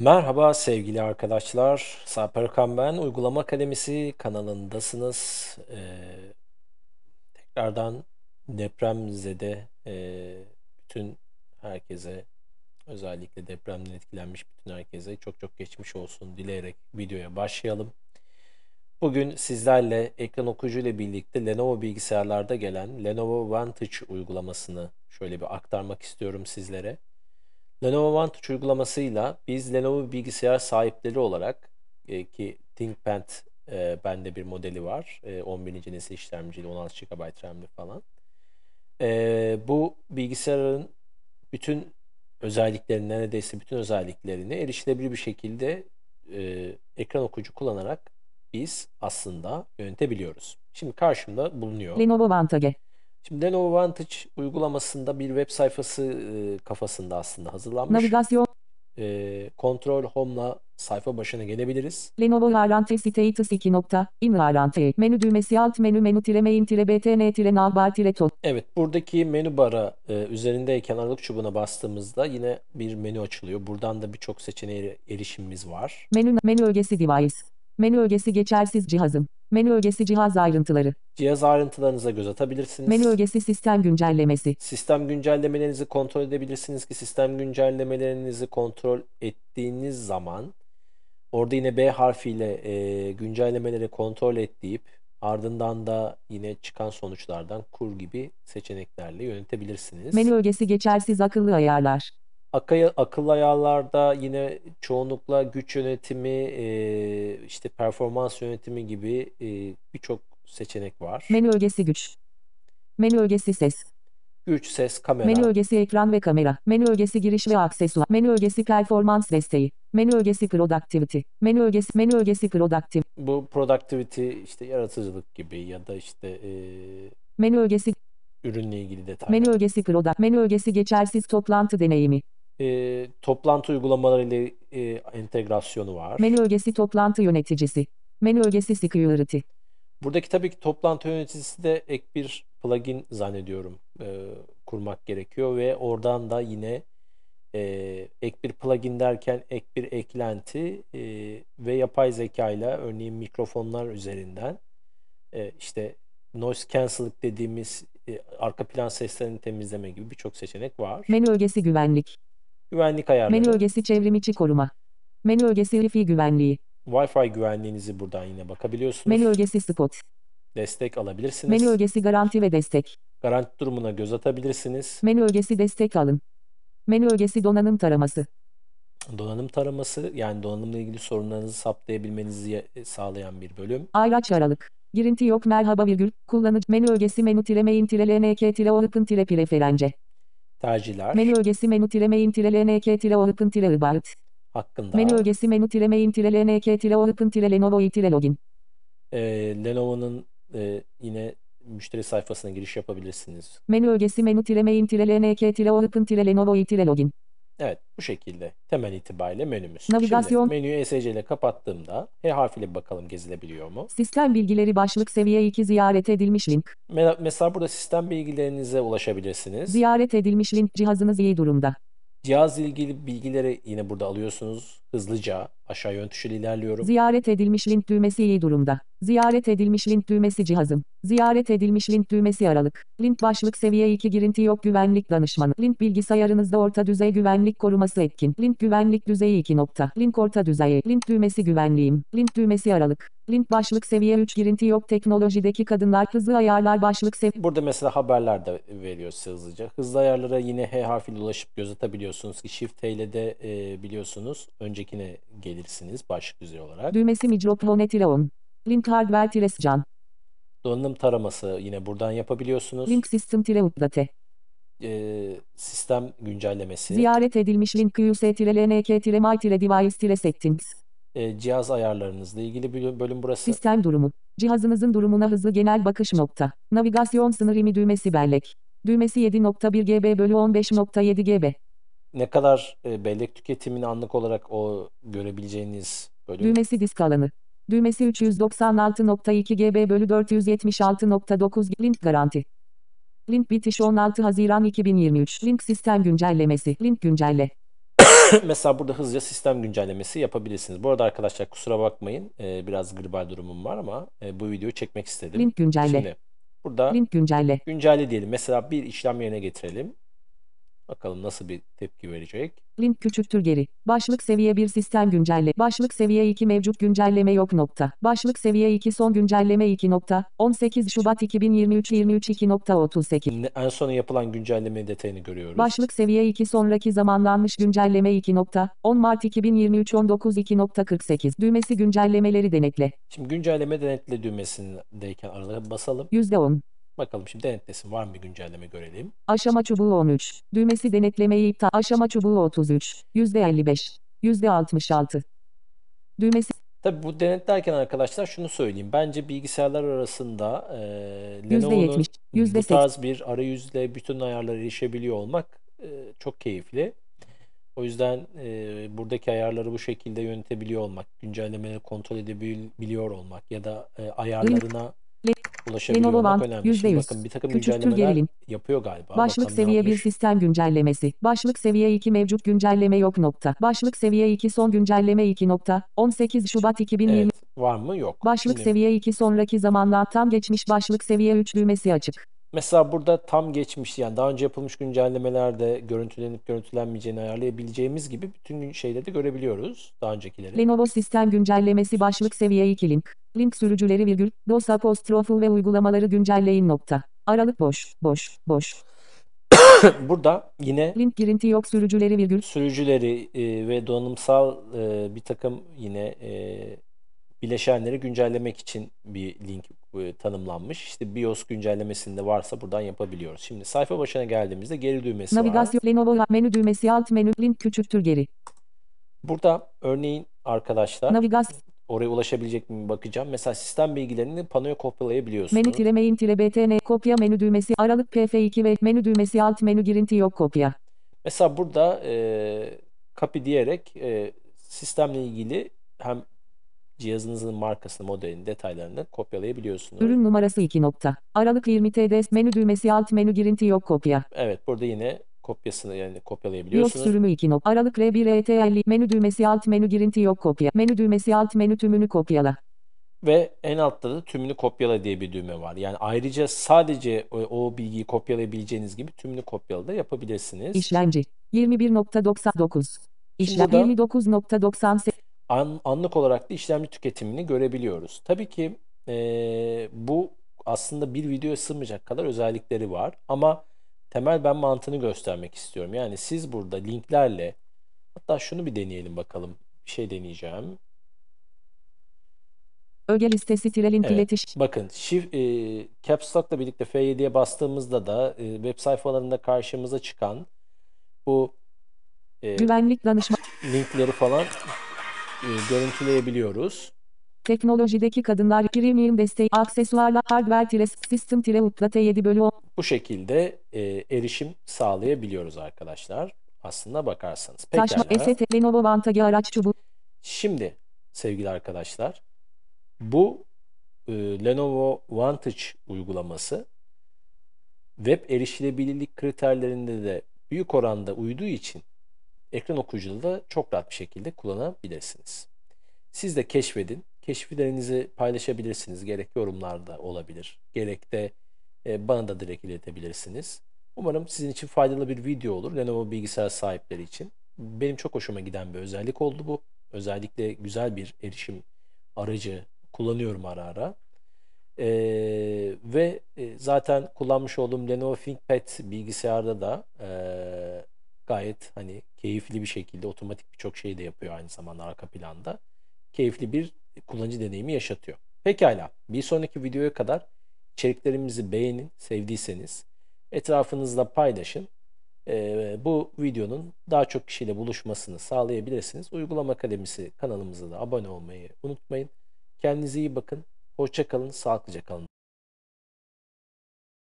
Merhaba sevgili arkadaşlar. Sarper Okan ben. Uygulama Akademisi kanalındasınız. Ee, tekrardan depremzede e, bütün herkese özellikle depremden etkilenmiş bütün herkese çok çok geçmiş olsun dileyerek videoya başlayalım. Bugün sizlerle ekran okuyucu ile birlikte Lenovo bilgisayarlarda gelen Lenovo Vantage uygulamasını şöyle bir aktarmak istiyorum sizlere. Lenovo Vantage uygulamasıyla biz Lenovo bilgisayar sahipleri olarak e, ki ThinkPad e, bende bir modeli var. E, 11. nesil işlemcili 16 GB RAM'li falan. E, bu bilgisayarın bütün özelliklerini neredeyse bütün özelliklerini erişilebilir bir şekilde e, ekran okuyucu kullanarak biz aslında yönetebiliyoruz. Şimdi karşımda bulunuyor. Lenovo Vantage. Şimdi Lenovo Vantage uygulamasında bir web sayfası e, kafasında aslında hazırlanmış. Navigasyon. E, Control Home'la sayfa başına gelebiliriz. Lenovo Harante Status 2 nokta. In Harante. Menü düğmesi alt menü menü tire main tire btn tire navbar tire tot. Evet, buradaki menü bara e, üzerindeyken aralık çubuğuna bastığımızda yine bir menü açılıyor. Buradan da birçok seçeneğe erişimimiz var. Menü menü ögesi device. Menü ögesi geçersiz cihazım. Menü ögesi cihaz ayrıntıları. Cihaz ayrıntılarınıza göz atabilirsiniz. Menü ögesi sistem güncellemesi. Sistem güncellemelerinizi kontrol edebilirsiniz ki sistem güncellemelerinizi kontrol ettiğiniz zaman orada yine B harfiyle e, güncellemeleri kontrol et deyip ardından da yine çıkan sonuçlardan kur gibi seçeneklerle yönetebilirsiniz. Menü ögesi geçersiz akıllı ayarlar. Akay- akıllı ayarlarda yine çoğunlukla güç yönetimi, e, işte performans yönetimi gibi e, birçok seçenek var. Menü ögesi güç. Menü ögesi ses. Güç, ses, kamera. Menü ögesi ekran ve kamera. Menü ögesi giriş ve aksesuar. Menü ögesi performans desteği. Menü ögesi productivity. Menü ögesi menü ögesi productive. Bu productivity işte yaratıcılık gibi ya da işte e, Menü ögesi ürünle ilgili detaylar. menü ögesi product. Menü ögesi geçersiz toplantı deneyimi. E, toplantı uygulamaları ile e, entegrasyonu var. Menü ögesi toplantı yöneticisi. Menü ögesi security. Buradaki tabii ki toplantı yöneticisi de ek bir plugin zannediyorum e, kurmak gerekiyor ve oradan da yine e, ek bir plugin derken ek bir eklenti e, ve yapay zeka ile örneğin mikrofonlar üzerinden e, işte noise cancelling dediğimiz e, arka plan seslerini temizleme gibi birçok seçenek var. Menü ögesi güvenlik. Güvenlik ayarları, Menü ögesi çevrimiçi koruma. Menü ögesi Wi-Fi güvenliği. Wi-Fi güvenliğinizi buradan yine bakabiliyorsunuz. Menü ögesi spot. Destek alabilirsiniz. Menü ögesi garanti ve destek. Garanti durumuna göz atabilirsiniz. Menü ögesi destek alın. Menü ögesi donanım taraması. Donanım taraması yani donanımla ilgili sorunlarınızı saptayabilmenizi ya- sağlayan bir bölüm. Ayraç aralık. Girinti yok merhaba virgül. Kullanıcı menü ögesi menü tire main tire lnk tire open tire preference. Tercihler Menü ögesi menü tire main tire lnk tire open tire about. hakkında Menü ögesi menü tire main tire lnk tire open tire lenovo i tire login. e, Lenovo'nun e, yine müşteri sayfasına giriş yapabilirsiniz. Menü ögesi menü tire main tire lnk tire open tire lenovo i tire login. Evet bu şekilde temel itibariyle menümüz. Navigasyon. Şimdi menüyü ESC ile kapattığımda H harfiyle bakalım gezilebiliyor mu? Sistem bilgileri başlık seviye 2 ziyaret edilmiş link. Me- Mesela burada sistem bilgilerinize ulaşabilirsiniz. Ziyaret edilmiş link cihazınız iyi durumda. Cihazla ilgili bilgileri yine burada alıyorsunuz. Hızlıca aşağı yön tuşuyla ilerliyorum. Ziyaret edilmiş link düğmesi iyi durumda. Ziyaret edilmiş link düğmesi cihazım. Ziyaret edilmiş link düğmesi aralık. Link başlık seviye 2 girinti yok güvenlik danışmanı. Link bilgisayarınızda orta düzey güvenlik koruması etkin. Link güvenlik düzeyi 2 nokta. Link orta düzey. Link düğmesi güvenliğim. Link düğmesi aralık. Link başlık seviye 3 girinti yok teknolojideki kadınlar hızlı ayarlar başlık seviye Burada mesela haberler de veriyor size hızlıca. Hızlı ayarlara yine H harfiyle ulaşıp göz atabiliyorsunuz ki Shift T ile de e, biliyorsunuz öncekine gelirsiniz başlık düzey olarak. düğmesi microphone tire on. Link hardware tire can. Donanım taraması yine buradan yapabiliyorsunuz. Link system tire update. E, sistem güncellemesi, Ziyaret edilmiş link QS tire lnk tire my tire device tire settings. e, cihaz ayarlarınızla ilgili bölüm burası. Sistem durumu. Cihazınızın durumuna hızlı genel bakış nokta. Navigasyon sınır imi düğmesi bellek. Düğmesi 7.1 GB bölü 15.7 GB. Ne kadar e, bellek tüketimini anlık olarak o görebileceğiniz bölüm. Düğmesi disk alanı. Düğmesi 396.2 GB bölü 476.9 Link garanti. Link bitiş 16 Haziran 2023. Link sistem güncellemesi. Link güncelle. Mesela burada hızlıca sistem güncellemesi yapabilirsiniz. Bu arada arkadaşlar kusura bakmayın. e, biraz gribal durumum var ama e, bu videoyu çekmek istedim. Link güncelle. Şimdi burada Link güncelle. güncelle diyelim. Mesela bir işlem yerine getirelim. Bakalım nasıl bir tepki verecek. Link küçültür geri. Başlık seviye 1 sistem güncelle. Başlık seviye 2 mevcut güncelleme yok nokta. Başlık seviye 2 son güncelleme 2 nokta. 18 Şubat 2023 23 2.38. Şimdi en son yapılan güncelleme detayını görüyoruz. Başlık seviye 2 sonraki zamanlanmış güncelleme 2 nokta. 10 Mart 2023 19 2.48. Düğmesi güncellemeleri denetle. Şimdi güncelleme denetle düğmesindeyken aralara basalım. %10. Bakalım şimdi denetlesin var mı bir güncelleme görelim. Aşama çubuğu 13. Düğmesi denetlemeyi iptal. Aşama çubuğu 33. %55. %66. Düğmesi Tabii bu denetlerken arkadaşlar şunu söyleyeyim. Bence bilgisayarlar arasında e, Lenovo'nun bu tarz bir arayüzle bütün ayarlara erişebiliyor olmak e, çok keyifli. O yüzden e, buradaki ayarları bu şekilde yönetebiliyor olmak, güncellemeleri kontrol edebiliyor olmak ya da e, ayarlarına ulaşabiliyor Lenovo One, önemli. yüzde Şimdi yüz. bakın bir takım güncellemeler gerilim. yapıyor galiba. Başlık Bakalım seviye 1 yapmış? sistem güncellemesi. Başlık seviye 2 mevcut güncelleme yok nokta. Başlık seviye 2 son güncelleme 2 nokta. 18 Şubat 2020. Evet, var mı? Yok. Başlık Şimdi seviye 2 sonraki zamanla tam geçmiş başlık seviye 3 düğmesi açık. Mesela burada tam geçmiş yani daha önce yapılmış güncellemelerde görüntülenip görüntülenmeyeceğini ayarlayabileceğimiz gibi bütün şeyleri de görebiliyoruz daha öncekileri. Lenovo sistem güncellemesi başlık seviye 2 link. Link sürücüleri virgül. DOS apostrofu ve uygulamaları güncelleyin nokta. Aralık boş, boş, boş. Burada yine Link girinti yok sürücüleri virgül. sürücüleri e, ve donanımsal e, bir takım yine e, bileşenleri güncellemek için bir link e, tanımlanmış. İşte BIOS güncellemesinde varsa buradan yapabiliyoruz. Şimdi sayfa başına geldiğimizde geri düğmesi var. Navigasyon Lenovo menü düğmesi alt menü link küçültür geri. Burada örneğin arkadaşlar Navigasyon oraya ulaşabilecek miyim bakacağım. Mesela sistem bilgilerini panoya kopyalayabiliyorsunuz. menü tire main tire btn kopya menü düğmesi aralık pf2 ve menü düğmesi alt menü girinti yok kopya. Mesela burada e, copy diyerek e, sistemle ilgili hem cihazınızın markasını, modelini, detaylarını kopyalayabiliyorsunuz. Ürün numarası 2 nokta. Aralık 20 TDS menü düğmesi alt menü girinti yok kopya. Evet, burada yine kopyasını yani kopyalayabiliyorsunuz. sürümü 2 nokta. Aralık R1 ETL menü düğmesi alt menü girinti yok kopya. Menü düğmesi alt menü tümünü kopyala. Ve en altta da tümünü kopyala diye bir düğme var. Yani ayrıca sadece o, o bilgiyi kopyalayabileceğiniz gibi tümünü kopyala da yapabilirsiniz. İşlemci 21.99. İşlem burada- 59.98. An- anlık olarak da işlemci tüketimini görebiliyoruz. Tabii ki eee, bu aslında bir videoya sığmayacak kadar özellikleri var. Ama temel ben mantığını göstermek istiyorum. Yani siz burada linklerle hatta şunu bir deneyelim bakalım. Bir şey deneyeceğim. Öge listesi tire link Evet. iletiş. Bakın shift, e, Caps Lock'la birlikte F7'ye bastığımızda da e, web sayfalarında karşımıza çıkan bu e, Güvenlik danışma. linkleri falan e, görüntüleyebiliyoruz. Teknolojideki kadınlar premium desteği aksesuarla hardware tire system tire upla T7 bölü 10. Bu şekilde e, erişim sağlayabiliyoruz arkadaşlar. Aslına bakarsanız. Taşma. EST Lenovo Vantage araç çubuğu. Şimdi sevgili arkadaşlar bu e, Lenovo Vantage uygulaması web erişilebilirlik kriterlerinde de büyük oranda uyduğu için ekran okuyucuda da çok rahat bir şekilde kullanabilirsiniz. Siz de keşfedin. Keşiflerinizi paylaşabilirsiniz. Gerek yorumlarda olabilir. Gerek de e, bana da direkt iletebilirsiniz. Umarım sizin için faydalı bir video olur. Lenovo bilgisayar sahipleri için. Benim çok hoşuma giden bir özellik oldu bu. Özellikle güzel bir erişim aracı kullanıyorum ara ara. Ee, ve e, zaten kullanmış olduğum Lenovo ThinkPad bilgisayarda da e, gayet hani keyifli bir şekilde otomatik birçok şey de yapıyor aynı zamanda arka planda. Keyifli bir kullanıcı deneyimi yaşatıyor. Pekala. Bir sonraki videoya kadar içeriklerimizi beğenin, sevdiyseniz etrafınızda paylaşın. Ee, bu videonun daha çok kişiyle buluşmasını sağlayabilirsiniz. Uygulama Akademisi kanalımıza da abone olmayı unutmayın. Kendinize iyi bakın. Hoşça kalın, sağlıklıca kalın.